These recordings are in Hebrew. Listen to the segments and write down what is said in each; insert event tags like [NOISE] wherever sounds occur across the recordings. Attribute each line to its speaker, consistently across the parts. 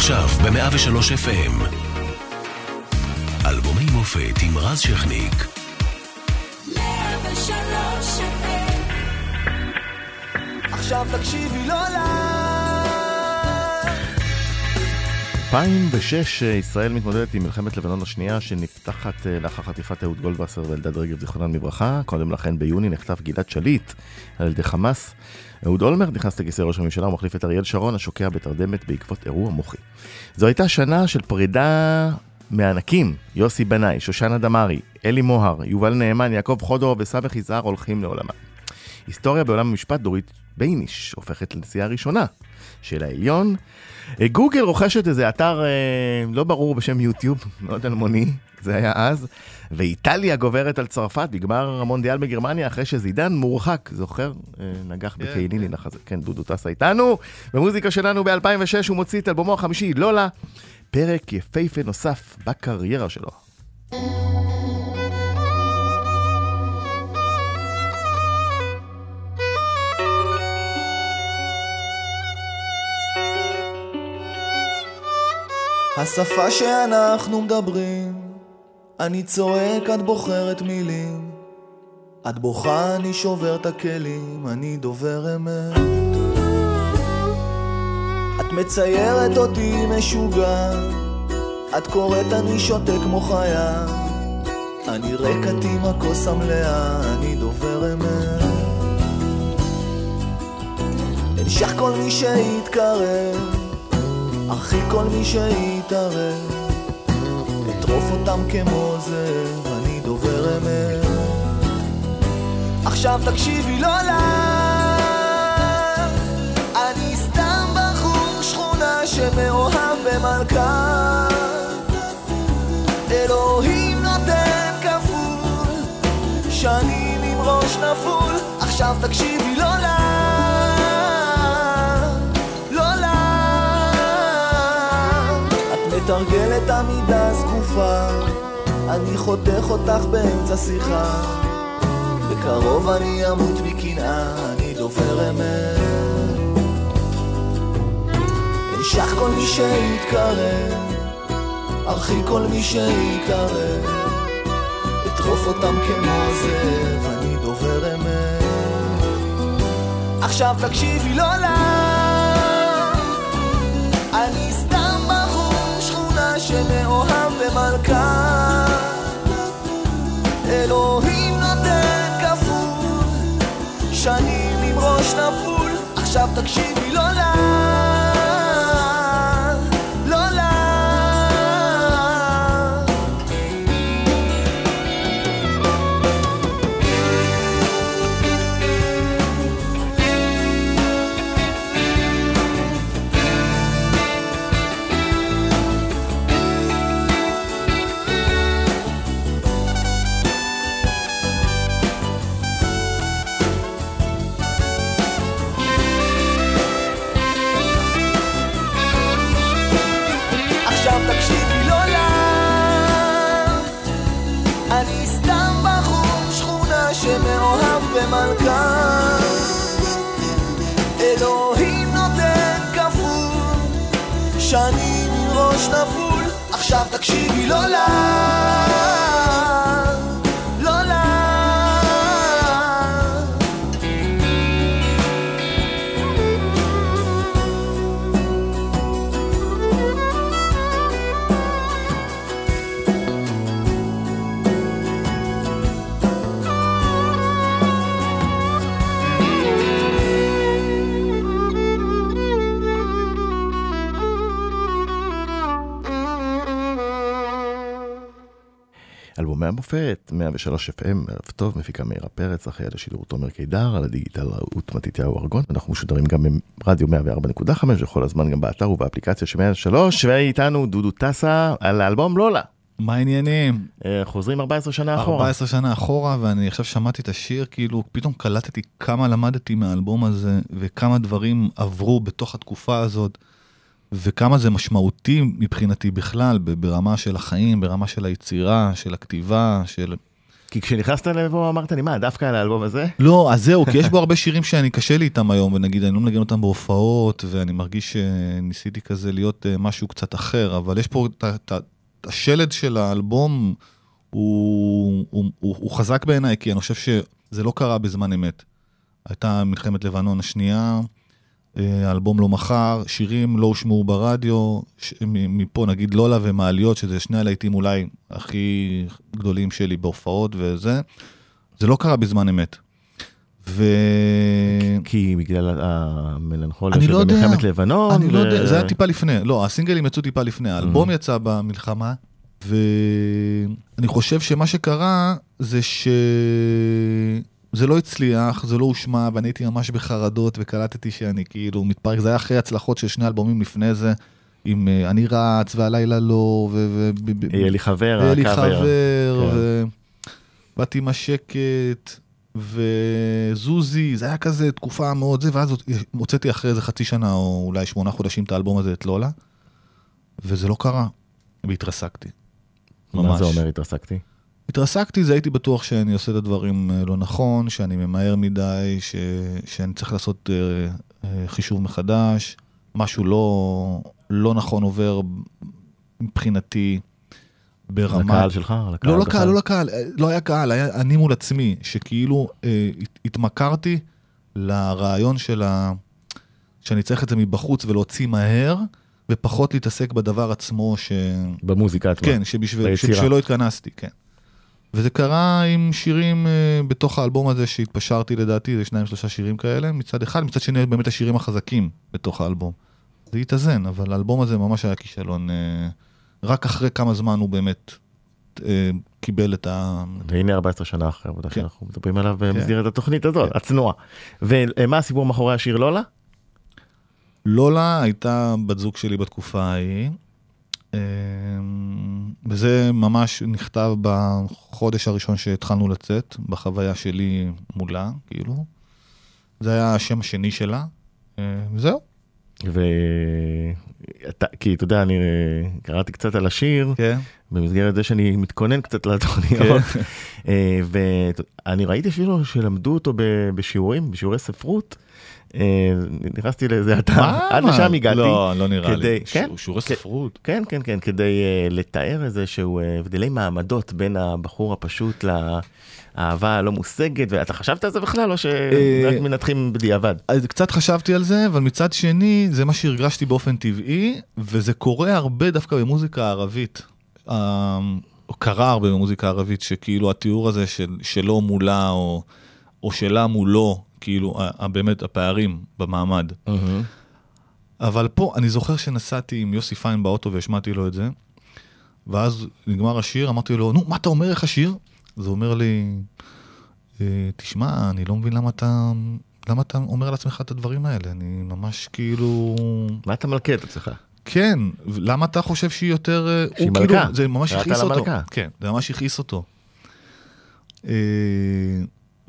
Speaker 1: עכשיו ב-103 FM. אלבומי מופת עם רז שכניק.
Speaker 2: 103 עכשיו תקשיבי לא לה
Speaker 3: 2006 ישראל מתמודדת עם מלחמת לבנון השנייה שנפתחת אה, לאחר חטיפת אהוד גולדווסר ואלדד רגב זיכרונם לברכה. קודם לכן ביוני נחטף גלעד שליט על ידי חמאס. אהוד אולמרט נכנס לכיסא ראש הממשלה ומחליף את אריאל שרון השוקע בתרדמת בעקבות אירוע מוחי. זו הייתה שנה של פרידה מענקים, יוסי בנאי, שושנה דמארי, אלי מוהר, יובל נאמן, יעקב חודורוב וס. יזהר הולכים לעולמה. היסטוריה בעולם המשפט דורית בייניש הופכת לנשיאה הראשונה של העליון. אה, גוגל רוכשת איזה אתר אה, לא ברור בשם יוטיוב, [LAUGHS] מאוד אלמוני, זה היה אז, ואיטליה גוברת על צרפת בגמר המונדיאל בגרמניה אחרי שזידן מורחק, זוכר? אה, נגח כן, בקייליני כן. לחזה, כן, דודו טסה איתנו. במוזיקה שלנו ב-2006 הוא מוציא את אלבומו החמישי, לולה, פרק יפהפה נוסף בקריירה שלו.
Speaker 2: השפה שאנחנו מדברים, אני צועק, את בוחרת מילים. את בוכה, אני שובר את הכלים, אני דובר אמת. את מציירת אותי משוגע, את קוראת, אני שותה כמו חיה. אני רקת עם הכוס המלאה, אני דובר אמת. אנשך כל מי שיתקרב אחי כל מי שיתערב, אטרוף אותם כמו זאב, אני דובר אמת. עכשיו תקשיבי לא לה, אני סתם בחור שכונה שמאוהב במלכה. אלוהים נותן כפול, שנים עם ראש נפול, עכשיו תקשיבי לא לה. מתרגלת עמידה זקופה, אני חותך אותך באמצע שיחה. בקרוב אני אמות מקנאה, אני דובר אמת. אנשך כל מי שיתקרב, ארחי כל מי שיתערב. אטרוף אותם כמו זאב, אני דובר אמת. עכשיו תקשיבי לא לה שמאוהב במלכה. אלוהים נותן כפול שנים עם ראש נפול. עכשיו תקשיבי לא לה
Speaker 3: מהמופת, 103 FM, ערב טוב, מפיקה מאירה פרץ, אחרי על השידור תומר קידר, על הדיגיטל רעות מתתיהו ארגון. אנחנו משודרים גם ברדיו 104.5 וכל הזמן גם באתר ובאפליקציה של 103, ואיתנו דודו טסה על האלבום לולה.
Speaker 4: מה העניינים?
Speaker 3: אה, חוזרים 14 שנה אחורה.
Speaker 4: 14 שנה אחורה, ואני עכשיו שמעתי את השיר, כאילו, פתאום קלטתי כמה למדתי מהאלבום הזה, וכמה דברים עברו בתוך התקופה הזאת. וכמה זה משמעותי מבחינתי בכלל, ברמה של החיים, ברמה של היצירה, של הכתיבה, של...
Speaker 3: כי כשנכנסת לפה אמרת לי, מה, דווקא על האלבום הזה?
Speaker 4: לא, אז זהו, כי יש [LAUGHS] בו הרבה שירים שאני קשה לי איתם היום, ונגיד, אני לא מנגן אותם בהופעות, ואני מרגיש שניסיתי כזה להיות אה, משהו קצת אחר, אבל יש פה את השלד של האלבום, הוא, הוא, הוא, הוא חזק בעיניי, כי אני חושב שזה לא קרה בזמן אמת. הייתה מלחמת לבנון השנייה, האלבום לא מכר, שירים לא הושמעו ברדיו, ש- מפה נגיד לולה ומעליות, שזה שני הלהיטים אולי הכי גדולים שלי בהופעות וזה, זה לא קרה בזמן אמת. ו...
Speaker 3: כי בגלל המלנכוליה של
Speaker 4: לא.
Speaker 3: מלחמת לבנון.
Speaker 4: אני לא
Speaker 3: ו-
Speaker 4: יודע, זה היה טיפה לפני, לא, הסינגלים יצאו טיפה לפני, האלבום יצא במלחמה, ואני חושב שמה שקרה זה ש... זה לא הצליח, זה לא הושמע, ואני הייתי ממש בחרדות, וקלטתי שאני כאילו מתפרק, זה היה אחרי הצלחות של שני אלבומים לפני זה, עם אה, אני רץ, והלילה לא, ו... ו-
Speaker 3: יהיה לי חבר,
Speaker 4: היה לי. חבר,
Speaker 3: כן.
Speaker 4: ובאתי עם השקט, וזוזי, זה היה כזה תקופה מאוד זה, ואז הוצאתי אחרי איזה חצי שנה, או אולי שמונה חודשים, את האלבום הזה, את לולה, וזה לא קרה, והתרסקתי.
Speaker 3: מה זה אומר התרסקתי?
Speaker 4: התרסקתי, זה הייתי בטוח שאני עושה את הדברים אה, לא נכון, שאני ממהר מדי, ש... שאני צריך לעשות אה, אה, חישוב מחדש, משהו לא, לא נכון עובר מבחינתי ברמה...
Speaker 3: לקהל שלך? לקהל
Speaker 4: לא
Speaker 3: בכלל?
Speaker 4: לקהל, לא לקהל, אה, לא היה קהל, היה אני מול עצמי, שכאילו אה, הת- התמכרתי לרעיון של ה... שאני צריך את זה מבחוץ ולהוציא מהר, ופחות להתעסק בדבר עצמו, ש...
Speaker 3: במוזיקה עצמה.
Speaker 4: כן, שבשביל,
Speaker 3: ביצירה.
Speaker 4: שבשבילו התכנסתי, כן. וזה קרה עם שירים אה, בתוך האלבום הזה שהתפשרתי לדעתי, זה שניים שלושה שירים כאלה, מצד אחד, מצד שני באמת השירים החזקים בתוך האלבום. זה התאזן, אבל האלבום הזה ממש היה כישלון. אה, רק אחרי כמה זמן הוא באמת אה, קיבל את ה...
Speaker 3: והנה 14 שנה אחרי העבודה
Speaker 4: כן.
Speaker 3: שאנחנו מדברים עליו במסגרת התוכנית הזאת, הצנועה. ומה הסיפור מאחורי השיר לולה?
Speaker 4: לולה הייתה בת זוג שלי בתקופה ההיא, וזה ממש נכתב בחודש הראשון שהתחלנו לצאת, בחוויה שלי מולה, כאילו. זה היה השם השני שלה, אה, וזהו.
Speaker 3: ו... אתה, כי אתה יודע, אני אה, קראתי קצת על השיר,
Speaker 4: כן.
Speaker 3: במסגרת זה שאני מתכונן קצת לתוכניות, אה, ואני ראיתי אפילו שלמדו אותו בשיעורים, בשיעורי ספרות. אה, נכנסתי לאיזה אתר, עד לשם הגעתי.
Speaker 4: לא, לא נראה
Speaker 3: כדי-
Speaker 4: לי.
Speaker 3: כן,
Speaker 4: שיעור- שיעורי
Speaker 3: כן.
Speaker 4: ספרות.
Speaker 3: כן, כן, כן, כדי uh, לתאר איזה שהוא uh, הבדלי מעמדות בין הבחור הפשוט לאהבה הלא מושגת, ואתה חשבת על זה בכלל, או שרק
Speaker 4: אה,
Speaker 3: מנתחים בדיעבד?
Speaker 4: קצת חשבתי על זה, אבל מצד שני, זה מה שהרגשתי באופן טבעי, וזה קורה הרבה דווקא במוזיקה הערבית. אה, קרה הרבה במוזיקה הערבית, שכאילו התיאור הזה של, שלו מולה, או, או שלה מולו, כאילו, באמת הפערים במעמד. אבל פה, אני זוכר שנסעתי עם יוסי פיין באוטו והשמעתי לו את זה, ואז נגמר השיר, אמרתי לו, נו, מה אתה אומר, איך השיר? אז הוא אומר לי, "אה, תשמע, אני לא מבין למה אתה, למה אתה אומר על עצמך את הדברים האלה, אני ממש כאילו...
Speaker 3: מה אתה מלכה את עצמך?
Speaker 4: כן, למה אתה חושב שהיא יותר... אה,
Speaker 3: שהיא
Speaker 4: הוא
Speaker 3: מלכה.
Speaker 4: כאילו, זה ממש הכעיס אותו. כן, זה ממש הכעיס אותו.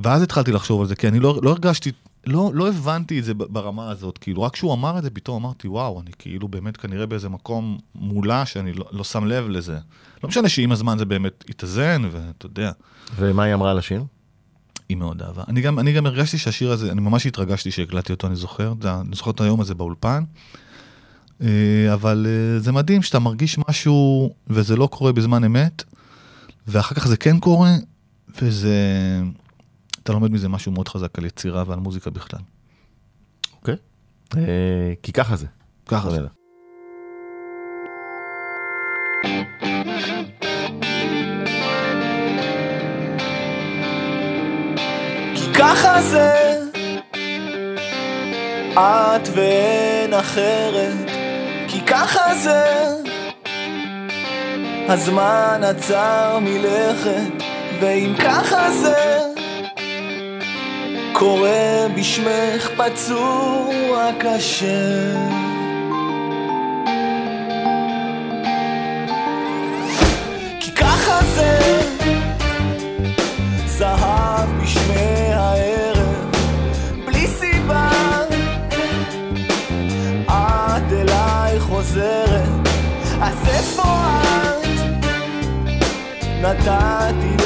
Speaker 4: ואז התחלתי לחשוב על זה, כי אני לא, לא הרגשתי, לא, לא הבנתי את זה ברמה הזאת, כאילו, רק כשהוא אמר את זה, פתאום אמרתי, וואו, אני כאילו באמת כנראה באיזה מקום מולה שאני לא, לא שם לב לזה. לא משנה שעם הזמן זה באמת התאזן, ואתה יודע,
Speaker 3: ומה היא אמרה על השיר?
Speaker 4: היא מאוד אהבה. אני גם, אני גם הרגשתי שהשיר הזה, אני ממש התרגשתי שהקלטתי אותו, אני זוכר, אני זוכר את היום הזה באולפן. אה, אבל אה, זה מדהים שאתה מרגיש משהו וזה לא קורה בזמן אמת, ואחר כך זה כן קורה, וזה... אתה לומד מזה משהו מאוד חזק על יצירה ועל מוזיקה בכלל.
Speaker 3: אוקיי. אה, כי ככה זה.
Speaker 4: ככה זה.
Speaker 2: ככה זה, את ואין אחרת, כי ככה זה, הזמן עצר מלכת, ואם ככה זה, קורה בשמך פצוע קשה. כי ככה זה, זהב בשמי הערב, בלי סיבה, את אליי חוזרת, אז איפה את? נתתי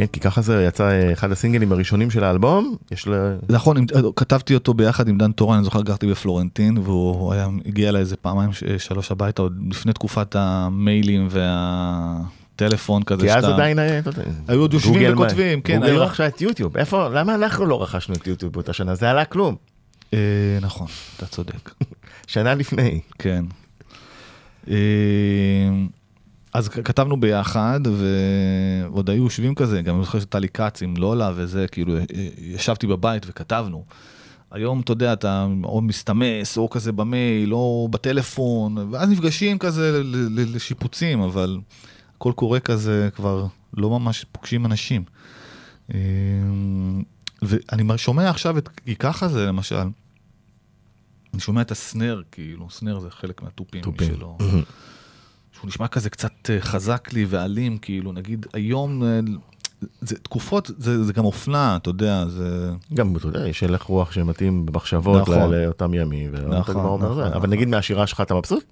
Speaker 3: כן, כי ככה זה יצא אה, אחד הסינגלים הראשונים של האלבום, יש לה...
Speaker 4: נכון, עם- כתבתי אותו ביחד עם דן טורן, אני זוכר גרתי בפלורנטין, והוא היה, הגיע אליי איזה פעמיים ש- שלוש הביתה, עוד לפני תקופת המיילים והטלפון כזה.
Speaker 3: כי אז
Speaker 4: שאתה-
Speaker 3: עדיין, אה,
Speaker 4: היו עוד יושבים
Speaker 3: גוגל מה-
Speaker 4: וכותבים, כן,
Speaker 3: גוגל
Speaker 4: היום-
Speaker 3: רכשה את יוטיוב, איפה, למה אנחנו לא רכשנו את יוטיוב באותה שנה? זה עלה כלום,
Speaker 4: אה, נכון, אתה צודק. [LAUGHS]
Speaker 3: שנה לפני.
Speaker 4: כן. אה, אז כתבנו ביחד, ועוד היו יושבים כזה, גם אני זוכר שטלי כץ עם לולה וזה, כאילו, אה, ישבתי בבית וכתבנו. היום, אתה יודע, אתה או מסתמס, או כזה במייל, או בטלפון, ואז נפגשים כזה לשיפוצים, אבל הכל קורה כזה, כבר לא ממש פוגשים אנשים. אה, ואני שומע עכשיו את כי ככה זה, למשל, אני שומע את הסנר, כאילו, סנר זה חלק מהתופים
Speaker 3: תופים.
Speaker 4: שלו. שהוא נשמע כזה קצת אה, חזק לי ואלים, כאילו, נגיד היום, אה, זה תקופות, זה, זה גם אופנה, אתה יודע, זה...
Speaker 3: גם, אתה יודע, יש הלך רוח שמתאים במחשבות
Speaker 4: נכון.
Speaker 3: לאותם ימים,
Speaker 4: נכון, נכון. נכון.
Speaker 3: אבל נגיד מהשירה שלך אתה מבסוט?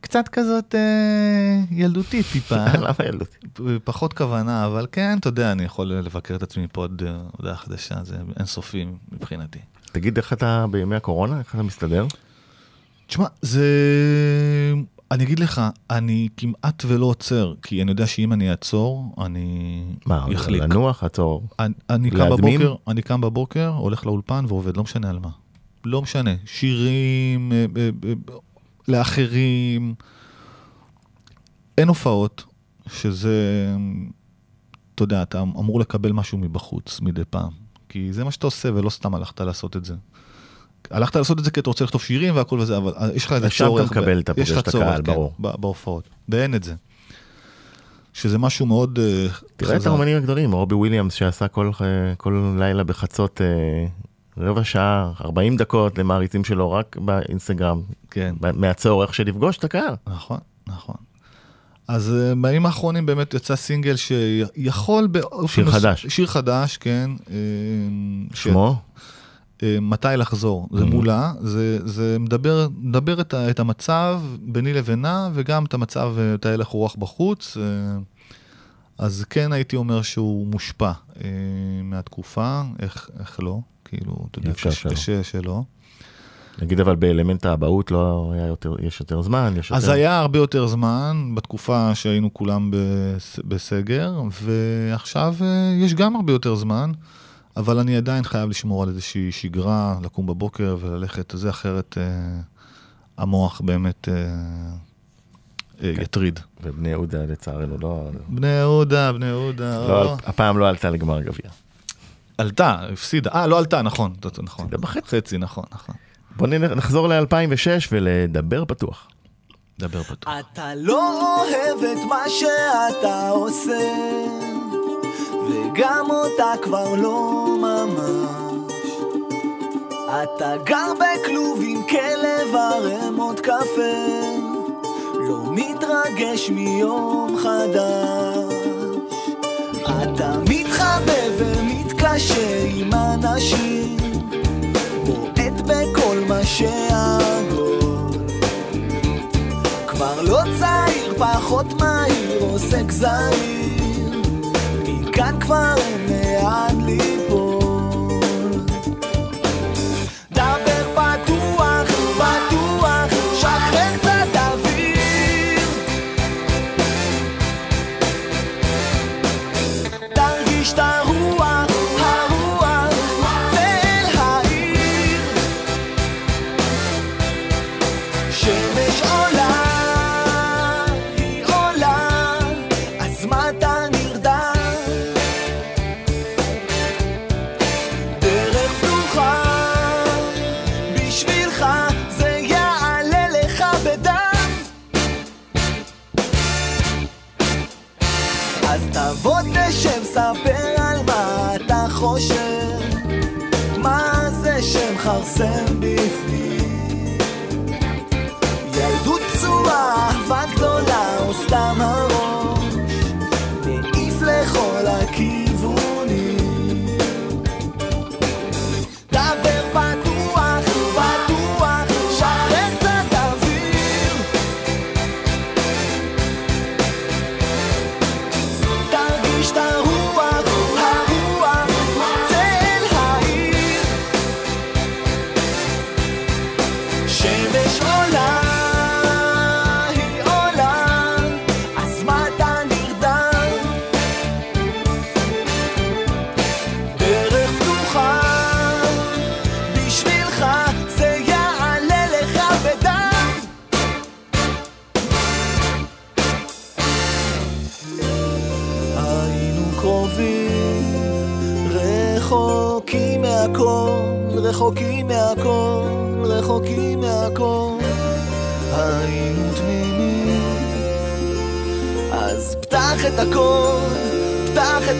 Speaker 4: קצת כזאת אה, ילדותית טיפה, [LAUGHS]
Speaker 3: למה ילדות?
Speaker 4: פחות כוונה, אבל כן, אתה יודע, אני יכול לבקר את עצמי פה עוד אה, הודעה חדשה, זה אינסופי מבחינתי.
Speaker 3: תגיד איך אתה בימי הקורונה, איך אתה מסתדר?
Speaker 4: תשמע, זה... אני אגיד לך, אני כמעט ולא עוצר, כי אני יודע שאם אני אעצור, אני
Speaker 3: מה,
Speaker 4: אחליק.
Speaker 3: לנוח, עצור?
Speaker 4: אני, אני קם? בבוקר, אני קם בבוקר, הולך לאולפן ועובד, לא משנה על מה. לא משנה, שירים, אה, אה, אה, לאחרים, אין הופעות, שזה, אתה יודע, אתה אמור לקבל משהו מבחוץ מדי פעם. כי זה מה שאתה עושה, ולא סתם הלכת לעשות את זה. הלכת לעשות את זה כי אתה רוצה לכתוב שירים והכל וזה, אבל יש לך איזה צורך.
Speaker 3: אתה מקבל
Speaker 4: ב-
Speaker 3: את
Speaker 4: יש לך
Speaker 3: הפוגש את הקהל,
Speaker 4: כן,
Speaker 3: ברור.
Speaker 4: בהופעות, ואין את זה. שזה משהו מאוד אה,
Speaker 3: תראה את
Speaker 4: חזק.
Speaker 3: האומנים הגדולים, רובי וויליאמס שעשה כל, אה, כל לילה בחצות אה, רבע שעה, 40 דקות למעריצים שלו רק באינסטגרם,
Speaker 4: כן.
Speaker 3: מהצורך של לפגוש את הקהל.
Speaker 4: נכון, נכון. אז בימים האחרונים באמת יצא סינגל שיכול באופן...
Speaker 3: שיר חדש.
Speaker 4: שיר חדש, כן.
Speaker 3: שמו?
Speaker 4: מתי לחזור, זה
Speaker 3: Mhm.
Speaker 4: מולה, זה, זה מדבר, מדבר את, את המצב ביני לבינה וגם את המצב, אה, את ההלך רוח בחוץ. אה, אז כן הייתי אומר שהוא מושפע אה, מהתקופה, איך, איך לא, כאילו, אתה יודע, קשה,
Speaker 3: שלא.
Speaker 4: קשה שלא.
Speaker 3: נגיד אבל באלמנט האבהות לא היה יותר, יש יותר זמן, יש יותר...
Speaker 4: אז היה הרבה יותר זמן בתקופה שהיינו כולם בס- בסגר, ועכשיו אה, יש גם הרבה יותר זמן, אבל אני עדיין חייב לשמור על איזושהי שגרה, לקום בבוקר וללכת, זה אחרת אה, המוח באמת אה, אה, יטריד.
Speaker 3: ובני יהודה לצערנו לא...
Speaker 4: בני יהודה, בני יהודה.
Speaker 3: לא,
Speaker 4: או.
Speaker 3: הפעם לא עלתה לגמר גביע.
Speaker 4: עלתה, הפסידה. אה, לא עלתה, נכון, נכון.
Speaker 3: בחצי.
Speaker 4: חצי, נכון, נכון.
Speaker 3: בוא נ- נחזור ל-2006 ולדבר פתוח.
Speaker 4: דבר פתוח.
Speaker 2: אתה לא אוהב את מה שאתה עושה, וגם אותה כבר לא ממש. אתה גר בכלוב עם כלב ערמות קפה, לא מתרגש מיום חדש. אתה מתחבא ומתקשה עם אנשים, בועט בכל מה שעגול. כבר לא צעיר, פחות מהיר, עוסק זעיר מכאן כבר אין לאן ליפול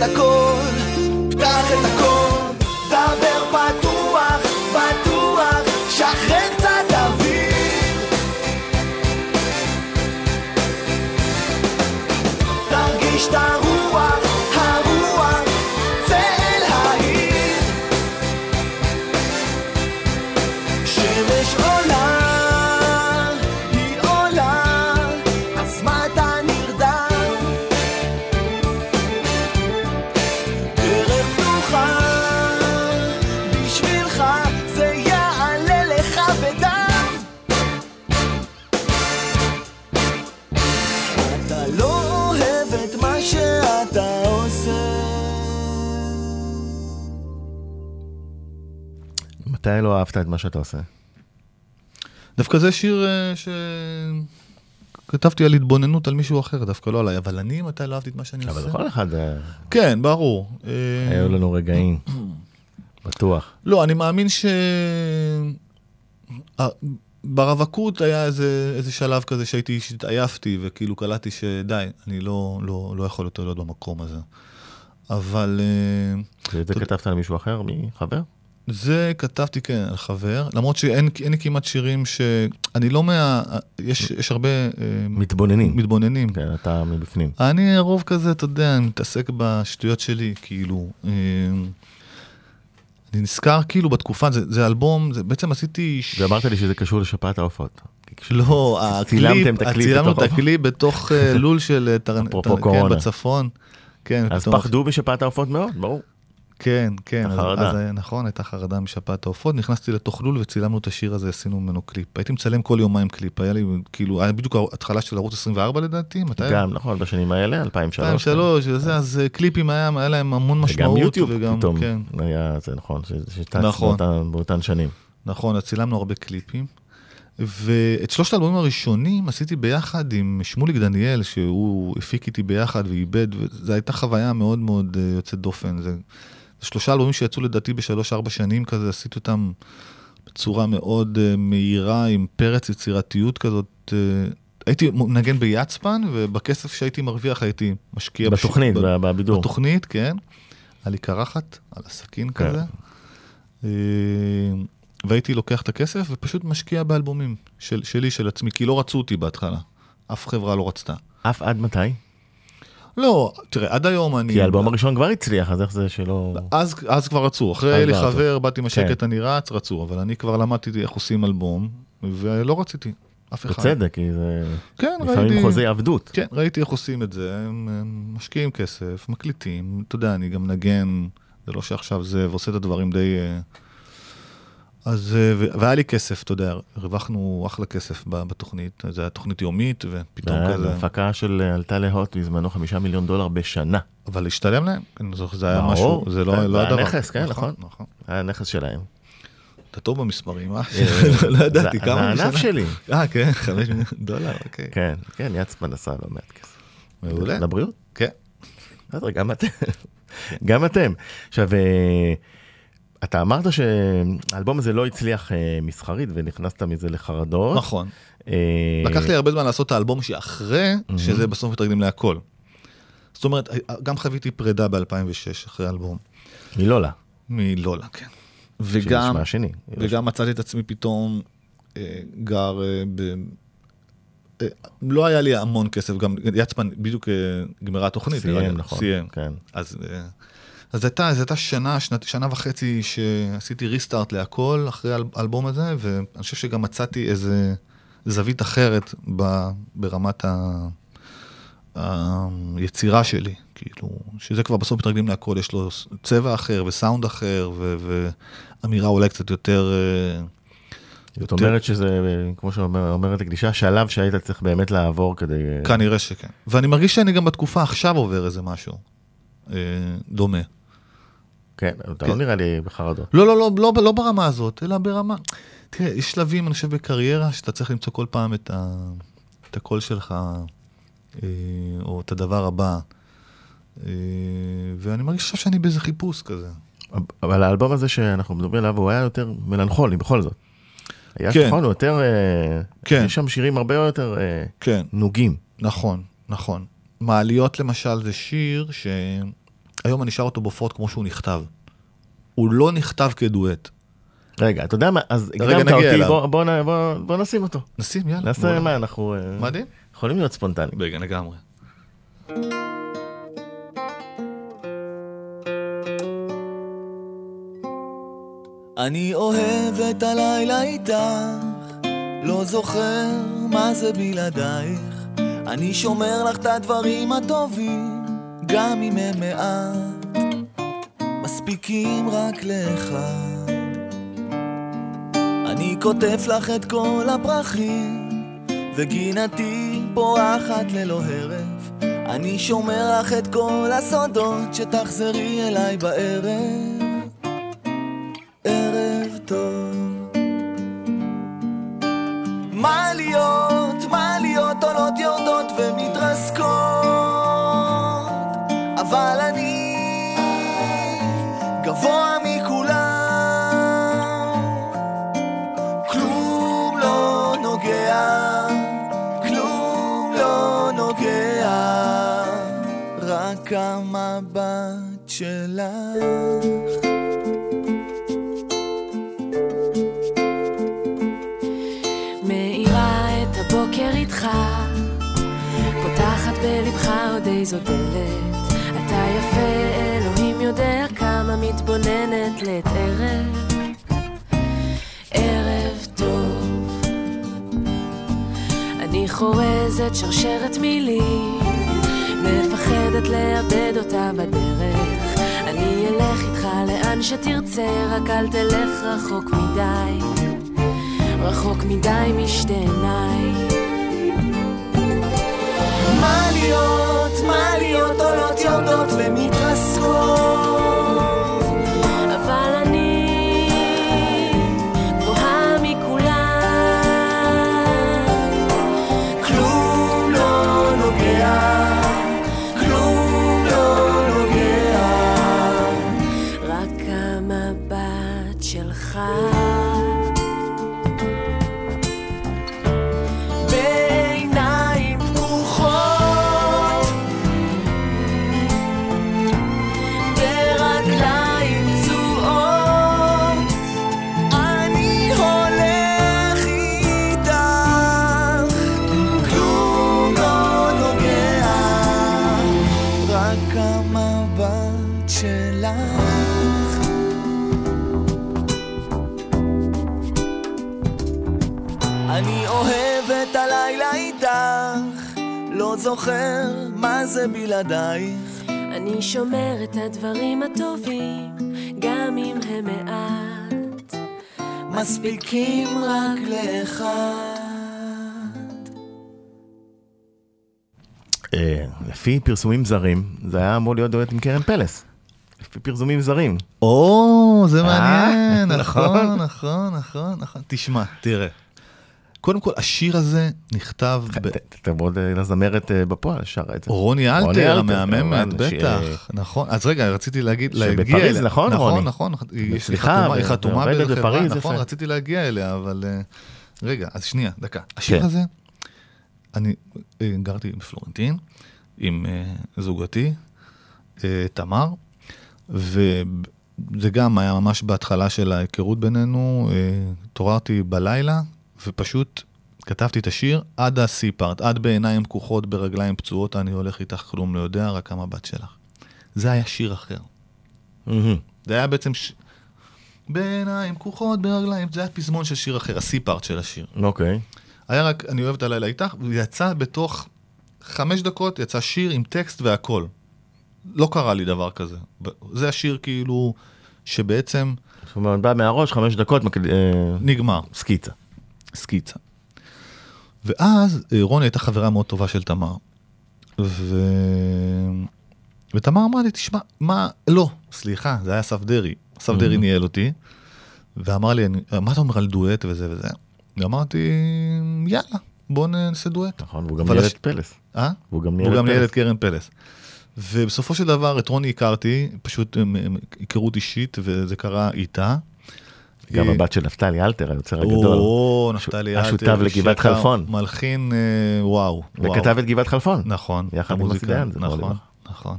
Speaker 2: atacó
Speaker 3: מתי לא אהבת את מה שאתה עושה?
Speaker 4: דווקא זה שיר אה, שכתבתי על התבוננות על מישהו אחר, דווקא לא עליי, אבל אני מתי לא אהבתי את מה שאני
Speaker 3: אבל
Speaker 4: עושה.
Speaker 3: לכל אחד אה,
Speaker 4: כן, ברור. אה,
Speaker 3: היו לנו רגעים, [CLEARS THROAT] בטוח.
Speaker 4: לא, אני מאמין ש... ברווקות היה איזה, איזה שלב כזה שהייתי, שהתעייפתי וכאילו קלטתי שדי, אני לא, לא, לא יכול יותר להיות במקום הזה. אבל
Speaker 3: ואת זה כתבת על מישהו אחר, מחבר?
Speaker 4: זה כתבתי כן על חבר, למרות שאין אין לי כמעט שירים ש... אני לא מה... יש, יש הרבה אה,
Speaker 3: מתבוננים.
Speaker 4: מתבוננים.
Speaker 3: כן, אתה מבפנים.
Speaker 4: אני רוב כזה, אתה יודע, אני מתעסק בשטויות שלי, כאילו. אה, אני נזכר כאילו בתקופה, זה, זה אלבום, זה בעצם עשיתי... ש-
Speaker 3: ואמרת לי שזה קשור לשפעת העופות.
Speaker 4: לא, הקליפ, צילמנו את הקליפ בתוך אה, לול של [LAUGHS]
Speaker 3: קורונה.
Speaker 4: כן, בצפון. כן,
Speaker 3: אז פחדו משפעת העופות מאוד, ברור.
Speaker 4: כן, כן, אז,
Speaker 3: החרדה.
Speaker 4: אז היה- נכון, הייתה חרדה משפעת העופות, נכנסתי לתוך לול וצילמנו את השיר הזה, עשינו ממנו קליפ. הייתי מצלם כל יומיים קליפ, היה לי, כאילו, היה בדיוק ההתחלה של ערוץ 24 לדעתי, מתי?
Speaker 3: גם, נכון, בשנים האלה, 2003.
Speaker 4: 2003, וזה, אז אה, קליפים היה, היה להם המון
Speaker 3: וגם
Speaker 4: משמעות.
Speaker 3: יוטיוב
Speaker 4: וגם,
Speaker 3: פתאום
Speaker 4: כן,
Speaker 3: היה, זה נכון, שטס
Speaker 4: נכון.
Speaker 3: באותן- באותן שנים.
Speaker 4: נכון, אז צילמנו הרבה קליפים. ואת שלושת האלבומים הראשונים עשיתי ביחד עם שמוליק דניאל, שהוא הפיק איתי ביחד ועיבד, וזו הייתה חוויה מאוד מאוד אה, יוצאת דופן. זה שלושה אלבומים שיצאו לדעתי בשלוש-ארבע שנים כזה, עשיתי אותם בצורה מאוד uh, מהירה, עם פרץ יצירתיות כזאת. Uh, הייתי מנגן ביצפן, ובכסף שהייתי מרוויח הייתי משקיע...
Speaker 3: בתוכנית,
Speaker 4: בש...
Speaker 3: בבידור.
Speaker 4: בתוכנית, כן. היה לי קרחת על הסכין כן. כזה. Uh, והייתי לוקח את הכסף ופשוט משקיע באלבומים של, שלי, של עצמי, כי לא רצו אותי בהתחלה. אף חברה לא רצתה.
Speaker 3: אף עד מתי?
Speaker 4: לא, תראה, עד היום אני...
Speaker 3: כי האלבום הראשון כבר הצליח, אז איך זה שלא...
Speaker 4: אז, אז כבר רצו, אחרי היה לי חבר, באתי עם השקט, כן. אני רץ, רצו, אבל אני כבר למדתי איך עושים אלבום, ולא רציתי, אף אחד.
Speaker 3: בצדק, כי זה...
Speaker 4: כן,
Speaker 3: לפעמים ראיתי... חוזי עבדות.
Speaker 4: כן, ראיתי איך עושים את זה, הם, הם משקיעים כסף, מקליטים, אתה יודע, אני גם נגן, זה לא שעכשיו זה, ועושה את הדברים די... אה, אז, אה, והיה לי כסף, אתה יודע, הרווחנו אחלה כסף בתוכנית, זו הייתה תוכנית יומית, ופתאום כזה...
Speaker 3: הפקה של אה, עלתה להוט בזמנו חמישה מיליון דולר בשנה.
Speaker 4: אבל השתלם להם, זה היה משהו, זה לא,
Speaker 3: לא
Speaker 4: הדבר.
Speaker 3: זה היה נכס, כן, נכון. נכון. היה נכס שלהם.
Speaker 4: אתה טוב במספרים, אה? [LAUGHS] לא ידעתי, כמה
Speaker 3: בשנה? זה הענף שלי. [LAUGHS]
Speaker 4: אה, כן, חמש מיליון דולר, אוקיי.
Speaker 3: כן, כן, יצפן עשה לא מעט כסף.
Speaker 4: מעולה.
Speaker 3: לבריאות?
Speaker 4: כן.
Speaker 3: גם אתם. [LAUGHS] גם אתם. עכשיו, אה, אתה אמרת שהאלבום הזה לא הצליח אה, מסחרית ונכנסת מזה לחרדות.
Speaker 4: נכון. אה... לקח לי הרבה זמן לעשות את האלבום שאחרי, mm-hmm. שזה בסוף מתרגלים להכל. זאת אומרת, גם חוויתי פרידה ב-2006 אחרי האלבום.
Speaker 3: מלולה.
Speaker 4: מלולה, כן. וגם,
Speaker 3: השני.
Speaker 4: וגם מצאתי את עצמי פתאום אה, גר אה, ב... אה, לא היה לי המון כסף, גם יצפן בדיוק אה, גמרה התוכנית.
Speaker 3: סיים, נכון.
Speaker 4: סיים.
Speaker 3: כן.
Speaker 4: אז... אה, אז הייתה, זו הייתה שנה, שנת, שנה וחצי שעשיתי ריסטארט להכל אחרי האלבום הזה, ואני חושב שגם מצאתי איזה זווית אחרת ב, ברמת ה, היצירה שלי, כאילו, שזה כבר בסוף מתרגלים להכל, יש לו צבע אחר וסאונד אחר, ו, ואמירה אולי קצת יותר...
Speaker 3: אה, זאת אומרת שזה, כמו שאומרת הקדישה, שלב שהיית צריך באמת לעבור כדי... אה,
Speaker 4: כנראה שכן. ואני מרגיש שאני גם בתקופה עכשיו עובר איזה משהו אה, דומה.
Speaker 3: כן, אתה כן. לא נראה לי בחרדות.
Speaker 4: לא, לא, לא, לא, לא ברמה הזאת, אלא ברמה... תראה, יש שלבים, אני חושב, בקריירה, שאתה צריך למצוא כל פעם את, ה... את הקול שלך, אה, או את הדבר הבא. אה, ואני מרגיש עכשיו שאני באיזה חיפוש כזה.
Speaker 3: אבל האלבום הזה שאנחנו מדברים עליו, הוא היה יותר מלנכולי, בכל זאת. היה כן. נכון, הוא יותר... אה, כן. יש שם שירים הרבה יותר כן. נוגים.
Speaker 4: נכון, נכון. מעליות למשל זה שיר ש... היום אני שר אותו בהופעות כמו שהוא נכתב. הוא לא נכתב כדואט.
Speaker 3: רגע, אתה יודע מה, אז הקדמת אותי, בוא, בוא, בוא, בוא נשים אותו.
Speaker 4: נשים, יאללה.
Speaker 3: נעשה בוא. מה, אנחנו...
Speaker 4: אה, מדהים.
Speaker 3: יכולים להיות ספונטניים.
Speaker 4: רגע, לגמרי.
Speaker 2: אני אוהב את הלילה איתך, לא זוכר מה זה בלעדייך. אני שומר לך את הדברים הטובים. גם אם הם מעט, מספיקים רק לאחד. אני כותב לך את כל הפרחים, וגינתי פורחת ללא הרף. אני שומר לך את כל הסודות, שתחזרי אליי בערב. ערב טוב. מה להיות, רק המבט שלך
Speaker 5: מאירה את הבוקר איתך פותחת בלבך עוד איזו דלת אתה יפה, אלוהים יודע כמה מתבוננת לעת ערב. ערב טוב. אני חורזת שרשרת מילים, מפחדת לאבד אותה בדרך. אני אלך איתך לאן שתרצה, רק אל תלך רחוק מדי, רחוק מדי משתי עיניי.
Speaker 2: מה להיות, מה להיות עולות יורדות ומתרסקות
Speaker 5: אני
Speaker 2: אוהב את הלילה איתך, לא זוכר מה זה בלעדייך.
Speaker 5: אני שומר את הדברים הטובים, גם אם הם מעט.
Speaker 2: מספיקים רק לאחד.
Speaker 3: אה, לפי פרסומים זרים, זה היה אמור להיות דואט עם קרן פלס. לפי פרסומים זרים.
Speaker 4: או, זה מעניין,
Speaker 3: אה, [LAUGHS]
Speaker 4: נכון,
Speaker 3: נכון.
Speaker 4: נכון, נכון, נכון. תשמע, תראה. קודם כל, השיר הזה נכתב ב...
Speaker 3: תעבוד לזמרת אה, בפועל, שרה את זה.
Speaker 4: רוני אלתר,
Speaker 3: אלתר,
Speaker 4: המהממת,
Speaker 3: ש-
Speaker 4: בטח, נכון. אז רגע, רציתי להגיד, להגיע
Speaker 3: שבפריז,
Speaker 4: אליה.
Speaker 3: נכון, רוני?
Speaker 4: נכון, נכון. היא
Speaker 3: סליחה,
Speaker 4: חתומה- היא
Speaker 3: ו-
Speaker 4: חתומה
Speaker 3: ועובדת
Speaker 4: באיזה חברה,
Speaker 3: בפריז,
Speaker 4: נכון. רציתי להגיע אליה, אבל... אה, רגע, אז שנייה, דקה. השיר
Speaker 3: כן.
Speaker 4: הזה, אני אה, גרתי בפלורנטין עם אה, זוגתי, אה, תמר, וזה גם היה ממש בהתחלה של ההיכרות בינינו, אה, התעוררתי בלילה, ופשוט כתבתי את השיר עד השיא פארט, עד בעיניים פקוחות, ברגליים פצועות, אני הולך איתך, כלום לא יודע, רק המבט שלך. זה היה שיר אחר.
Speaker 3: מהמם.
Speaker 4: זה היה בעצם ש... בעיניים פקוחות, ברגליים, זה היה פזמון של שיר אחר, השיא פארט של השיר.
Speaker 3: אוקיי.
Speaker 4: היה רק, אני אוהב את הלילה איתך, והוא יצא בתוך חמש דקות, יצא שיר עם טקסט והכל. לא קרה לי דבר כזה. זה השיר כאילו, שבעצם
Speaker 3: זאת אומרת, בא מהראש, חמש דקות, אה,
Speaker 4: נגמר,
Speaker 3: סקיצה.
Speaker 4: סקיצה. ואז אה, רוני הייתה חברה מאוד טובה של תמר. ו... ותמר אמרה לי, תשמע, מה, לא, סליחה, זה היה אסף דרעי. אסף דרעי ניהל אותי, ואמר לי, "אני- מה אתה אומר על דואט וזה וזה? ואמרתי, יאללה, בוא נעשה דואט.
Speaker 3: נכון, והוא גם ניהל את פלס.
Speaker 4: אה?
Speaker 3: והוא גם ניהל את
Speaker 4: קרן פלס. ובסופו של דבר את רוני הכרתי, פשוט היכרות אישית, וזה קרה איתה.
Speaker 3: גם
Speaker 4: אה,
Speaker 3: הבת של נפתלי אלתר, היוצר הגדול.
Speaker 4: או, נפתלי אלתר.
Speaker 3: השותף לגבעת חלפון.
Speaker 4: מלחין, אה, וואו.
Speaker 3: וכתב את גבעת חלפון.
Speaker 4: נכון.
Speaker 3: יחד עם זכרו
Speaker 4: נכון. נכון.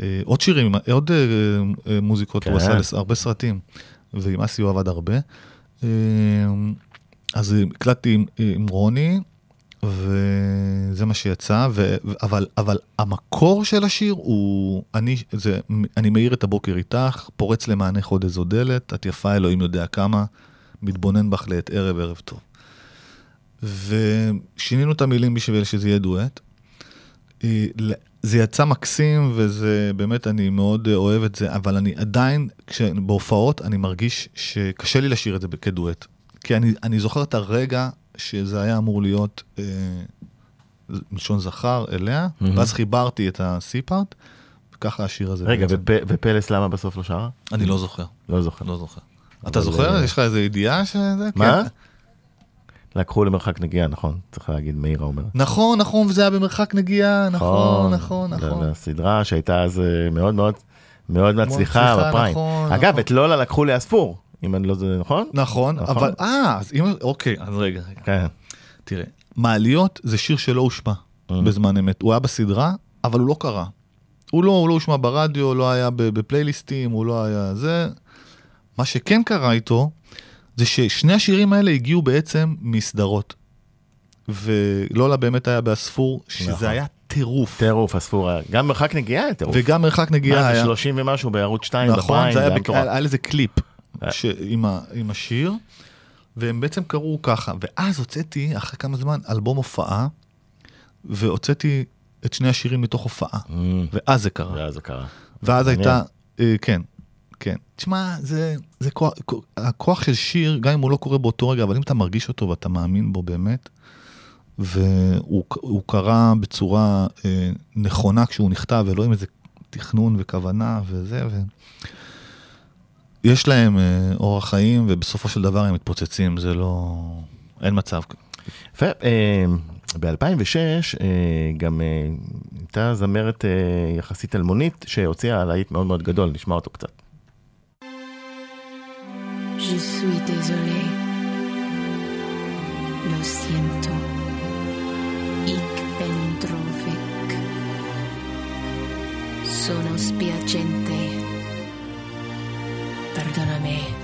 Speaker 4: אה, עוד שירים, עוד מוזיקות, הוא
Speaker 3: כן.
Speaker 4: עשה הרבה סרטים, ועם אסי הוא עבד הרבה. אז הקלטתי עם רוני, וזה מה שיצא, ו, אבל, אבל המקור של השיר הוא, אני, זה, אני מאיר את הבוקר איתך, פורץ למענך עוד איזו דלת, את יפה אלוהים יודע כמה, מתבונן בך לעת ערב ערב טוב. ושינינו את המילים בשביל שזה יהיה דואט. אה, זה יצא מקסים וזה באמת אני מאוד אוהב את זה אבל אני עדיין כשבהופעות אני מרגיש שקשה לי לשיר את זה כדואט כי אני, אני זוכר את הרגע שזה היה אמור להיות אה, מלשון זכר אליה
Speaker 3: מהמם.
Speaker 4: ואז חיברתי את הסיפארט וככה השיר הזה
Speaker 3: רגע. ופ- ופלס למה בסוף לא שרה?
Speaker 4: אני לא זוכר
Speaker 3: לא זוכר.
Speaker 4: לא זוכר אתה זוכר
Speaker 3: אה,
Speaker 4: יש לך איזה ידיעה שזה
Speaker 3: מה?
Speaker 4: כן.
Speaker 3: לקחו למרחק נגיעה, נכון. צריך להגיד, מאירה אומרת.
Speaker 4: נכון נכון וזה היה במרחק נגיעה נכון נכון
Speaker 3: ל-
Speaker 4: נכון
Speaker 3: לסדרה שהייתה אז אה, מאוד מאוד מאוד מצליחה
Speaker 4: מצליחה,
Speaker 3: בפריים.
Speaker 4: נכון,
Speaker 3: אגב,
Speaker 4: נכון.
Speaker 3: את לולה לקחו לאספור, אם אני לא זה נכון?
Speaker 4: נכון,
Speaker 3: נכון.
Speaker 4: אבל, אה, אז אם, אוקיי, אז רגע, רגע.
Speaker 3: כן.
Speaker 4: תראה, מעליות זה שיר שלא הושמע
Speaker 3: Mhm.
Speaker 4: בזמן אמת. הוא היה בסדרה, אבל הוא לא קרה. הוא לא, הוא לא הושמע ברדיו, לא היה בפלייליסטים, הוא לא היה זה. מה שכן קרה איתו, זה ששני השירים האלה הגיעו בעצם מסדרות. ולולה באמת היה באספור, שזה
Speaker 3: נכון.
Speaker 4: היה טירוף.
Speaker 3: טירוף, אספור היה. גם מרחק נגיעה היה טירוף.
Speaker 4: וגם מרחק נגיעה
Speaker 3: זה
Speaker 4: היה.
Speaker 3: 30 ומשהו בערוץ 2
Speaker 4: נכון,
Speaker 3: בפריים,
Speaker 4: זה היה, בק-
Speaker 3: מטורף.
Speaker 4: היה, היה לזה קליפ
Speaker 3: אה.
Speaker 4: ש... עם, ה... עם השיר, והם בעצם קראו ככה, ואז הוצאתי אחרי כמה זמן אלבום הופעה, והוצאתי את שני השירים מתוך הופעה,
Speaker 3: Mm,
Speaker 4: ואז זה קרה.
Speaker 3: ואז זה קרה.
Speaker 4: ואז. הייתה, אה, כן, כן. תשמע, זה, זה כוח, הכוח של שיר, גם אם הוא לא קורה באותו רגע, אבל אם אתה מרגיש אותו ואתה מאמין בו באמת, והוא הוא קרה בצורה אה, נכונה כשהוא נכתב, ולא עם איזה תכנון וכוונה וזה, ו... יש להם אה, אורח חיים, ובסופו של דבר הם מתפוצצים, זה לא... אין מצב.
Speaker 3: יפה, אה, ב-2006 גם אה, הייתה זמרת יחסית אלמונית שהוציאה להיט מאוד מאוד גדול, נשמע אותו קצת.
Speaker 6: Je suis. Lo siento. Sono spiacente. Perdóname.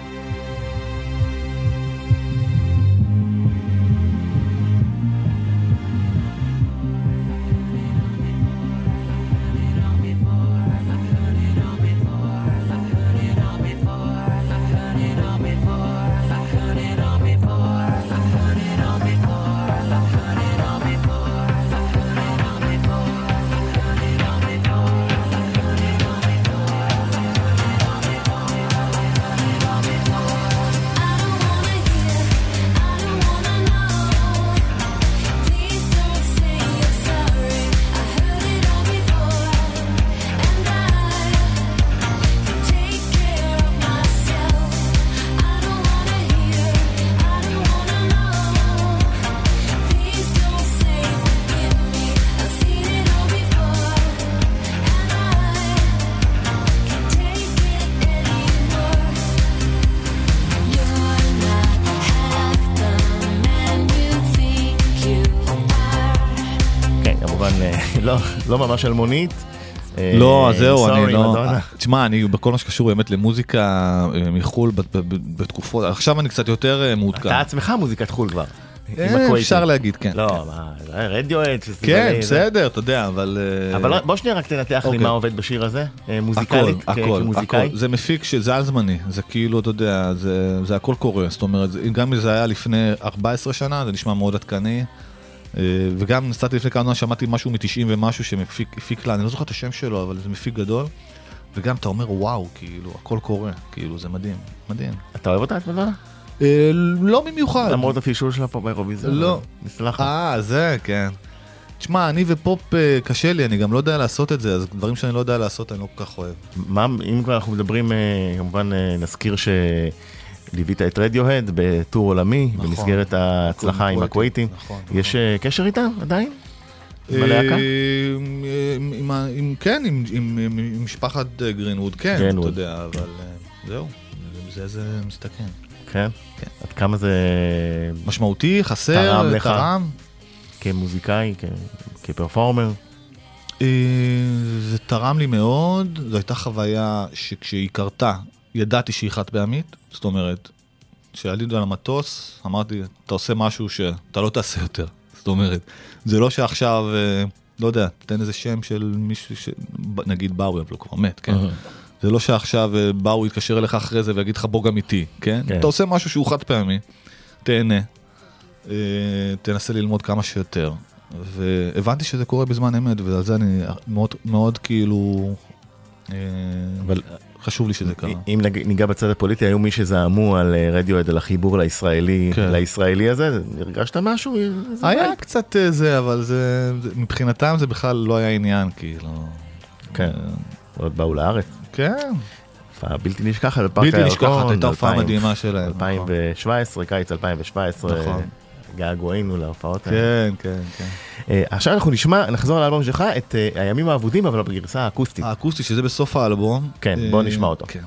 Speaker 3: לא ממש אלמונית. אה,
Speaker 4: לא, אז זהו, אני לא...
Speaker 3: מדונה.
Speaker 4: תשמע, אני בכל מה שקשור באמת למוזיקה אה, מחו"ל בתקופות, עכשיו אני קצת יותר אה, מעודכן.
Speaker 3: אתה עצמך מוזיקת חו"ל כבר.
Speaker 4: אה. אפשר להגיד, כן.
Speaker 3: לא, מה, רדיואט,
Speaker 4: כן, בסדר, אתה יודע, אבל... אה,
Speaker 3: אבל בוא שנייה רק תנתח לי
Speaker 4: אוקיי.
Speaker 3: מה עובד בשיר הזה, אה, מוזיקלית, כמוזיקאי.
Speaker 4: זה מפיק שזה על זמני, זה כאילו, אתה יודע, זה, הכל קורה, זאת אומרת, גם אם זה היה לפני 14 שנה, זה נשמע מאוד עדכני. אה, וגם נסעתי לפני כמה זמן, שמעתי משהו מ-90 ומשהו שמפיק לה, אני לא זוכר את השם שלו, אבל זה מפיק גדול. וגם אתה אומר, וואו, כאילו, הכל קורה, כאילו, זה מדהים, מדהים.
Speaker 3: אתה אוהב אותה את מדונה?
Speaker 4: אה, לא במיוחד.
Speaker 3: למרות הפישול שלה פה באירוויזיון.
Speaker 4: לא.
Speaker 3: נסלח.
Speaker 4: אה, זה, כן. תשמע, אני ופופ אה, קשה לי, אני גם לא יודע לעשות את זה, אז דברים שאני לא יודע לעשות אני לא כל כך אוהב.
Speaker 3: מה, אם כבר אנחנו מדברים, כמובן נזכיר שליווית את רדיוהד בטור עולמי,
Speaker 4: נכון.
Speaker 3: במסגרת ההצלחה עם הקווייטים.
Speaker 4: נכון,
Speaker 3: יש אה, קשר איתם עדיין? עם
Speaker 4: אה,
Speaker 3: הלהקה?
Speaker 4: עם- עם ה- עם- כן, עם- עם עם- עם משפחת אה, גרינווד, כן, אתה. יודע, אבל אה, זהו, זה זה מסתכן.
Speaker 3: כן?
Speaker 4: כן.
Speaker 3: עד כמה זה
Speaker 4: משמעותי, חסר,
Speaker 3: תרם לך?
Speaker 4: תרם.
Speaker 3: כמוזיקאי, כ- כפרפורמר?
Speaker 4: אה, זה תרם לי מאוד, זו הייתה חוויה שכשהיא קרתה, ידעתי שהיא חד פעמית, זאת אומרת, כשעלינו על המטוס, אמרתי, אתה עושה משהו שאתה לא תעשה יותר. זאת אומרת, זה לא שעכשיו, אה, לא יודע, תן איזה שם של מישהו, ש... נגיד באוי, אבל הוא כבר מת, כן? זה לא שעכשיו אה, באו יתקשר אליך אחרי זה ויגיד לך בוא גם איתי, כן?
Speaker 3: כן.
Speaker 4: אתה עושה משהו שהוא חד פעמי, תהנה, אה, תנסה ללמוד כמה שיותר. והבנתי שזה קורה בזמן אמת, ועל זה אני מאוד, מאוד כאילו,
Speaker 3: אבל
Speaker 4: חשוב לי שזה קרה.
Speaker 3: אם ניגע בצד הפוליטי, היו מי שזעמו על אה, רדיוהד, על החיבור לישראלי,
Speaker 4: כן.
Speaker 3: לישראלי הזה, הרגשת משהו? זה
Speaker 4: היה
Speaker 3: vibe.
Speaker 4: קצת אה, זה, אבל זה, זה- מבחינתם זה בכלל לא היה עניין, כאילו.
Speaker 3: כן, עוד באו לארץ.
Speaker 4: כן,
Speaker 3: הופעה בלתי נשכחת בפארק
Speaker 4: בלתי. נשכחת, הייתה הופעה
Speaker 3: 2000,
Speaker 4: מדהימה שלהם.
Speaker 3: 2017, קיץ 2017,
Speaker 4: נכון.
Speaker 3: געגועינו להופעות האלה.
Speaker 4: כן, כן, כן.
Speaker 3: אה, עכשיו אנחנו נשמע, נחזור לאלבום שלך, את אה, הימים האבודים, אבל בגרסה האקוסטית.
Speaker 4: האקוסטי שזה בסוף האלבום.
Speaker 3: כן,
Speaker 4: אה,
Speaker 3: בוא נשמע אותו.
Speaker 4: כן.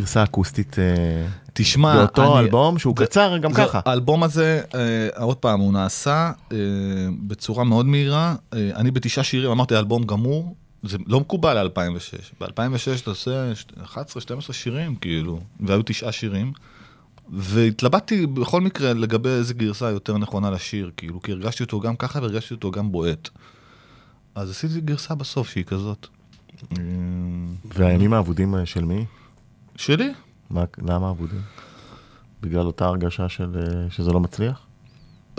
Speaker 3: גרסה אקוסטית אה,
Speaker 4: תשמע,
Speaker 3: באותו
Speaker 4: אני-
Speaker 3: אלבום שהוא
Speaker 4: זה-
Speaker 3: קצר גם
Speaker 4: זה-
Speaker 3: ככה?
Speaker 4: האלבום הזה, אה, עוד פעם, הוא נעשה אה, בצורה מאוד מהירה. אה, אני בתשעה שירים, אמרתי, אלבום גמור, זה לא מקובל ל-2006. ב-2006 אתה עושה 11-12 שירים, כאילו, והיו תשעה שירים. והתלבטתי בכל מקרה לגבי איזה גרסה יותר נכונה לשיר, כאילו, כי הרגשתי אותו גם ככה והרגשתי אותו גם בועט. אז עשיתי גרסה בסוף שהיא כזאת.
Speaker 3: והימים האבודים אה, של מי?
Speaker 4: שלי?
Speaker 3: מה, למה אבודים? בגלל אותה הרגשה של, אה, שזה לא מצליח?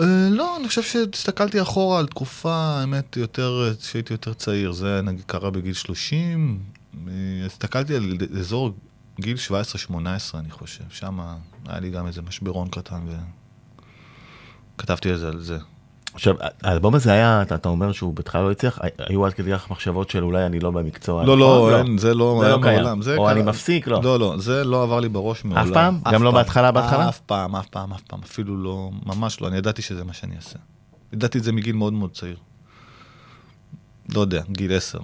Speaker 4: אה, לא, אני חושב שהסתכלתי אחורה על תקופה, האמת, יותר, אה, שהייתי יותר צעיר. זה נגיד קרה בגיל 30, אה, הסתכלתי על אזור גיל 17-18, אני חושב. שם היה לי גם איזה משברון קטן, וכתבתי את זה על זה.
Speaker 3: עכשיו, האלבום הזה היה, אתה, אתה אומר שהוא בהתחלה לא הצליח, היו עד כדי כך מחשבות של אולי אני לא במקצוע.
Speaker 4: לא,
Speaker 3: נכון?
Speaker 4: לא, אין, זה לא היה
Speaker 3: לא.
Speaker 4: מעולם.
Speaker 3: או
Speaker 4: קרה-
Speaker 3: אני מפסיק, לא.
Speaker 4: לא, לא, זה לא עבר לי בראש מעולם.
Speaker 3: פעם? גם לא בהתחלה, בהתחלה?
Speaker 4: אף פעם, אף פעם, אף פעם, אפילו לא, ממש לא. אני ידעתי שזה מה שאני אעשה. ידעתי את זה מגיל מאוד מאוד צעיר. לא יודע, גיל עשר.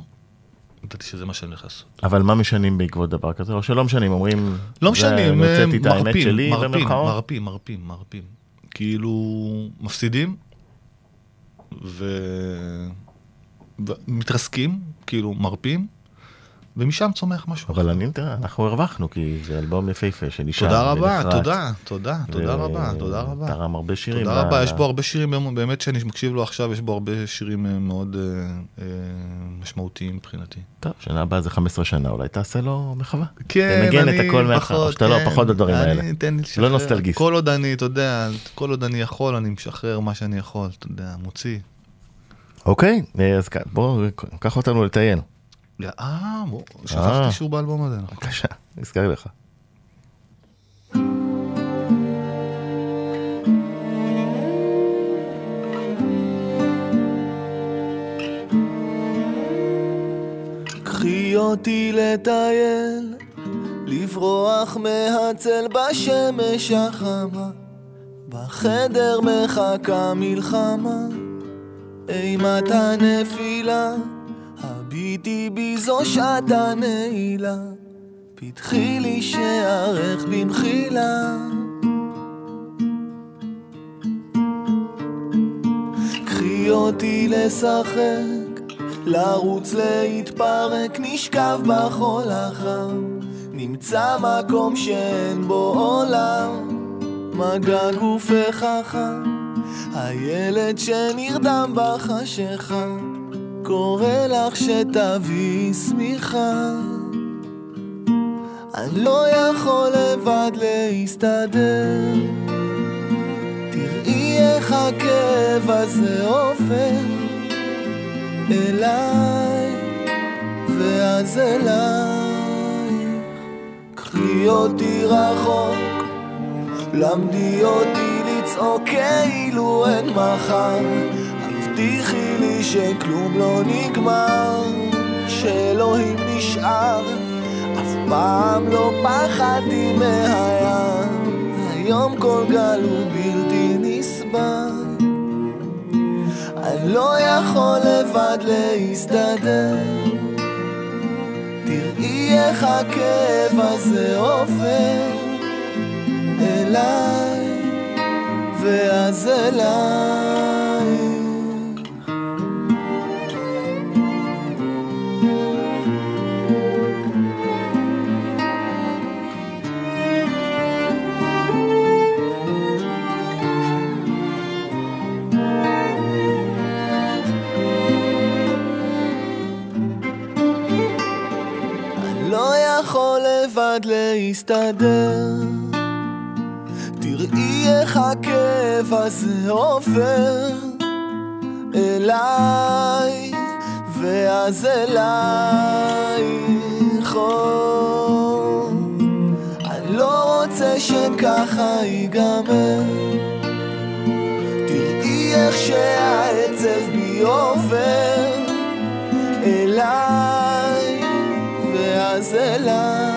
Speaker 4: ידעתי שזה מה שאני הולך לעשות.
Speaker 3: אבל מה משנים בעקבות דבר כזה? או שלא משנים, אומרים...
Speaker 4: לא
Speaker 3: "זה,
Speaker 4: משנים, מרפים, מרפים,
Speaker 3: במרכאות?"
Speaker 4: מרפים, מרפים, מרפים. כאילו, מפסידים, ו... ומתרסקים, כאילו, מרפים, ומשם צומח משהו
Speaker 3: אבל אני, תראה, אנחנו הרווחנו, כי זה אלבום יפהפה שנשאר.
Speaker 4: תודה רבה,
Speaker 3: ונחרט,
Speaker 4: תודה, תודה, תודה
Speaker 3: ו-
Speaker 4: רבה, תודה רבה.
Speaker 3: תרם הרבה שירים.
Speaker 4: תודה רבה, יש בו הרבה שירים, באמת- שאני מקשיב לו עכשיו, יש בו הרבה שירים אה, מאוד אה, אה, משמעותיים מבחינתי.
Speaker 3: טוב, שנה הבאה זה 15 שנה, אולי תעשה לו מחווה.
Speaker 4: כן,
Speaker 3: תנגן
Speaker 4: אני
Speaker 3: את הכל או שאתה לא,
Speaker 4: כן,
Speaker 3: פחות בדברים
Speaker 4: אני-
Speaker 3: האלה.
Speaker 4: תן לי.
Speaker 3: לא נוסטלגיסט.
Speaker 4: כל עוד אני, אתה יודע, כל עוד אני יכול, אני משחרר מה שאני יכול, אתה יודע, מוציא.
Speaker 3: אוקיי, אז כ- בוא, קח אותנו לטייל.
Speaker 4: אה, בוא,
Speaker 3: אה.
Speaker 4: שכחתי שהוא באלבום הזה. נכון.
Speaker 3: בבקשה, נזכר לך.
Speaker 2: קחי אותי לטייל, לברוח מהצל בשמש החמה, בחדר מחכה מלחמה, אימת הנפילה, הביטי בי זו שעת הנעילה, פתחי לי שערך במחילה. קחי אותי לשחק, לרוץ להתפרק, נשכב בחול החם, נמצא מקום שאין בו עולם, מגע גופך חם, הילד שנרדם בחשיכה, קורא לך שתביאי שמיכה. אני לא יכול לבד להסתדר. תראי איך הכאב הזה עובר אליי ואז אלייך קחי אותי רחוק למדי אותי לצעוק כאילו אין מחר הבטיחי לי שכלום לא נגמר שאלוהים נשאר אף פעם לא פחדתי מהים. היום כל גל הוא בלתי נסבל. אני לא יכול לבד להסתדר. תראי איך הכאב הזה עובר אליי ואז אלייך להסתדר. תראי איך הכאב הזה עובר אליי ואז אלייך. או, אני לא רוצה שככה ייגמר. תראי איך שהעצב בי עובר אליי ואז אליי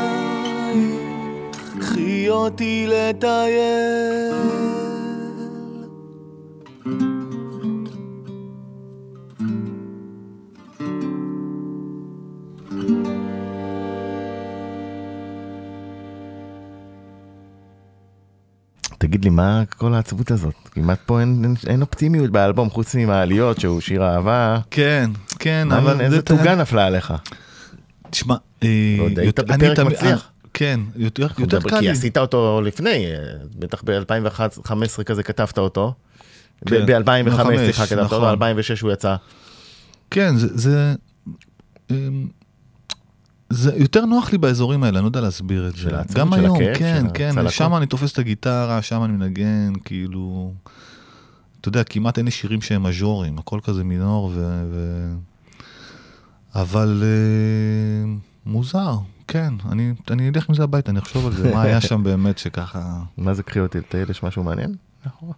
Speaker 2: אותי לטייל.
Speaker 3: תגיד לי, מה כל העצבות הזאת? כמעט פה אין, אין, אין אופטימיות באלבום, חוץ ממעליות, שהוא שיר אהבה.
Speaker 4: כן, כן, אבל...
Speaker 3: איזה תוגה נפלה עליך.
Speaker 4: תשמע, אה, יותר, אני
Speaker 3: מצליח.
Speaker 4: כן, יותר יותר קל
Speaker 3: כי. עשית אותו לפני, אה, בטח ב-2015 כזה כתבת אותו.
Speaker 4: כן,
Speaker 3: ב-2005,
Speaker 4: בחמש,
Speaker 3: סליחה, כתבת אותו,
Speaker 4: נכון.
Speaker 3: ב-2006 הוא יצא.
Speaker 4: כן, זה, זה, אמ, זה יותר נוח לי באזורים האלה, אני לא יודע להסביר את זה.
Speaker 3: העצמאות,
Speaker 4: גם
Speaker 3: של
Speaker 4: היום,
Speaker 3: הכאב,
Speaker 4: כן,
Speaker 3: של
Speaker 4: כן,
Speaker 3: הצלקות.
Speaker 4: שם אני תופס את הגיטרה, שם אני מנגן, כאילו, אתה יודע, כמעט אין לי שירים שהם מז'ורים, הכל כזה מינור ו... ו... אבל אה, מוזר, כן, אני, אני אלך עם זה הביתה, אני אחשוב על זה, מה היה שם באמת שככה... [LAUGHS]
Speaker 3: מה זה קחי אותי לטייל, יש משהו מעניין? נכון.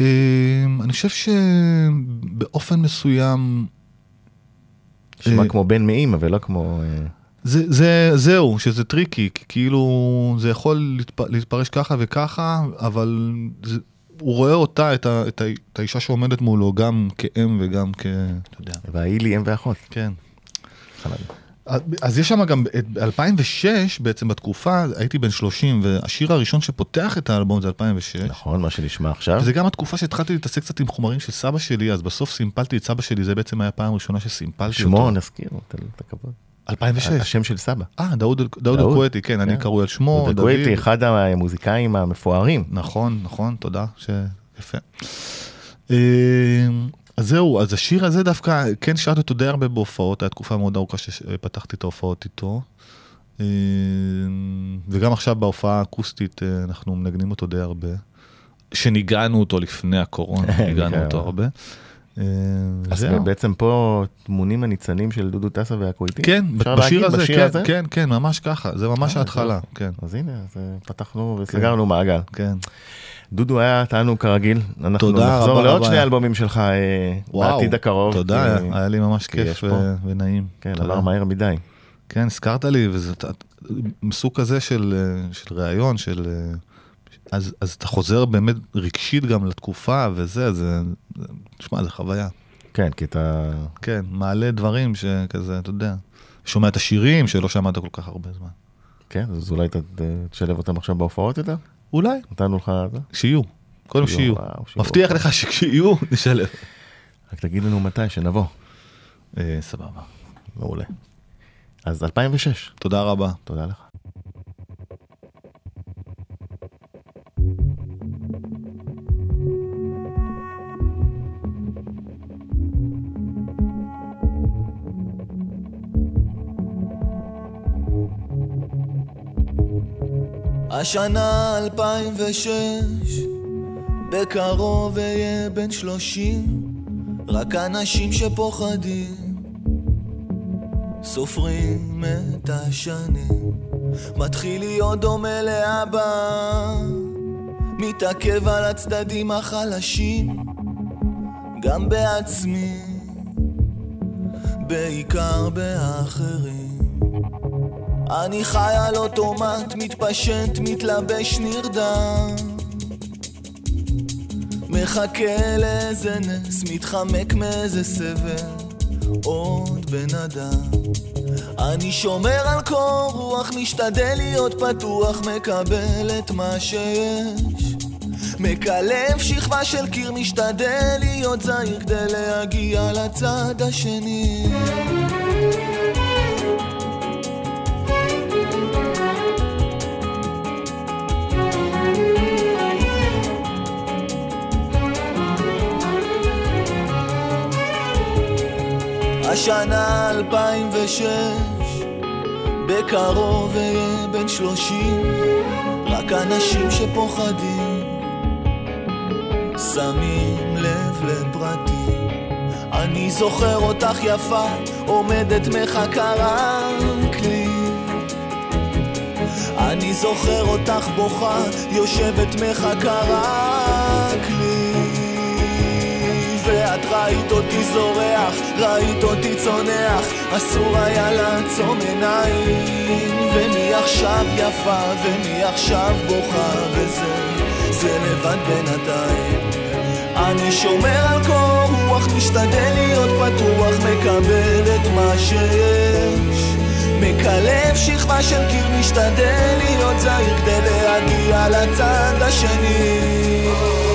Speaker 4: אמ, אני חושב שבאופן מסוים...
Speaker 3: נשמע
Speaker 4: אה,
Speaker 3: כמו בן מאים, אבל לא כמו... אה,
Speaker 4: זה, זה, זהו, שזה tricky, כי כאילו זה יכול להתפ, להתפרש ככה וככה, אבל זה, הוא רואה אותה, את, ה, את, ה, את האישה שעומדת מולו, גם כאם וגם כ... אתה יודע.
Speaker 3: וההיא לי אם ואחות.
Speaker 4: כן.
Speaker 3: חלק.
Speaker 4: אז יש שם גם, ב-2006 בעצם בתקופה, הייתי בן 30, והשיר הראשון שפותח את האלבום זה 2006.
Speaker 3: נכון, מה שנשמע עכשיו.
Speaker 4: וזה גם התקופה שהתחלתי להתעסק קצת עם חומרים של סבא שלי, אז בסוף סימפלתי את סבא שלי, זה בעצם היה הפעם הראשונה שסימפלתי
Speaker 3: שמו,
Speaker 4: אותו.
Speaker 3: נזכיר, תן לו את הכבוד.
Speaker 4: 2006.
Speaker 3: השם של סבא.
Speaker 4: אה, דאוד דאוד
Speaker 3: דאוד.
Speaker 4: אלקווטי, כן, אני
Speaker 3: כן.
Speaker 4: קרוי על שמו,
Speaker 3: דוד גווייטי, אחד המוזיקאים המפוארים.
Speaker 4: נכון, נכון, תודה, ש... יפה. אז זהו, אז השיר הזה דווקא, כן שרתי אותו די הרבה בהופעות, הייתה תקופה מאוד ארוכה שפתחתי את ההופעות איתו. אה, וגם עכשיו בהופעה האקוסטית אה, אנחנו מנגנים אותו די הרבה. שניגענו אותו לפני הקורונה, [LAUGHS] ניגענו
Speaker 3: כן.
Speaker 4: אותו הרבה. אה,
Speaker 3: אז. בעצם פה טמונים הניצנים של דודו טסה והקוויטי?
Speaker 4: כן, בשיר
Speaker 3: להגיד,
Speaker 4: הזה,
Speaker 3: בשיר
Speaker 4: כן,
Speaker 3: הזה?
Speaker 4: כן, כן, ממש ככה, זה ממש ההתחלה. כן,
Speaker 3: אז הנה, פתחנו וסגרנו מעגל.
Speaker 4: כן.
Speaker 3: דודו היה תענוג כרגיל. אנחנו נחזור לעוד. שני אלבומים שלך אה,
Speaker 4: וואו,
Speaker 3: בעתיד הקרוב.
Speaker 4: תודה,
Speaker 3: כי-
Speaker 4: היה לי ממש כיף. ו- ונעים.
Speaker 3: כן. עבר מהר מדי.
Speaker 4: כן, הזכרת לי, וזה מסוג כזה של, אה, של ראיון, של... אה, אז, אז אתה חוזר באמת רגשית גם לתקופה וזה, זה... זה- תשמע, זה חוויה.
Speaker 3: כן, כי אתה...
Speaker 4: כן, מעלה דברים שכזה, אתה יודע. שומע את השירים שלא שמעת כל כך הרבה זמן.
Speaker 3: כן, אז אולי ת- תשלב אותם עכשיו בהופעות יותר?
Speaker 4: אולי,
Speaker 3: נתנו לך...
Speaker 4: שיהיו. קודם
Speaker 3: שיהיו.
Speaker 4: מבטיח לך שכשיהיו, [LAUGHS] נשלב.
Speaker 3: רק תגיד לנו מתי, שנבוא.
Speaker 4: אה, סבבה.
Speaker 3: מעולה. אז 2006,
Speaker 4: תודה רבה.
Speaker 3: תודה לך.
Speaker 2: השנה 2006, בקרוב אהיה בן שלושים, רק אנשים שפוחדים, סופרים את השנים. מתחיל להיות דומה לאבא, מתעכב על הצדדים החלשים, גם בעצמי, בעיקר באחרים. אני חי על אוטומט, מתפשט, מתלבש, נרדם. מחכה לאיזה נס, מתחמק מאיזה סבל, עוד בן אדם. אני שומר על קור רוח, משתדל להיות פתוח, מקבל את מה שיש. מקלף שכבה של קיר, משתדל להיות זהיר כדי להגיע לצד השני. השנה 2006, בקרוב אהיה בן שלושים, רק אנשים שפוחדים, שמים לב לפרטים. אני זוכר אותך יפה, עומדת מחכה רק לי. אני זוכר אותך בוכה, יושבת מחכה רק לי. ואת ראית אותי זורח, ראית אותי צונח, אסור היה לעצום עיניים. ומי עכשיו יפה, ומי עכשיו בוכה, וזה, זה לבד בינתיים. אני שומר על קור רוח, משתדל להיות פתוח, מקבל את מה שיש. מקלף שכבה של קיר, משתדל להיות זהיר כדי להגיע לצד השני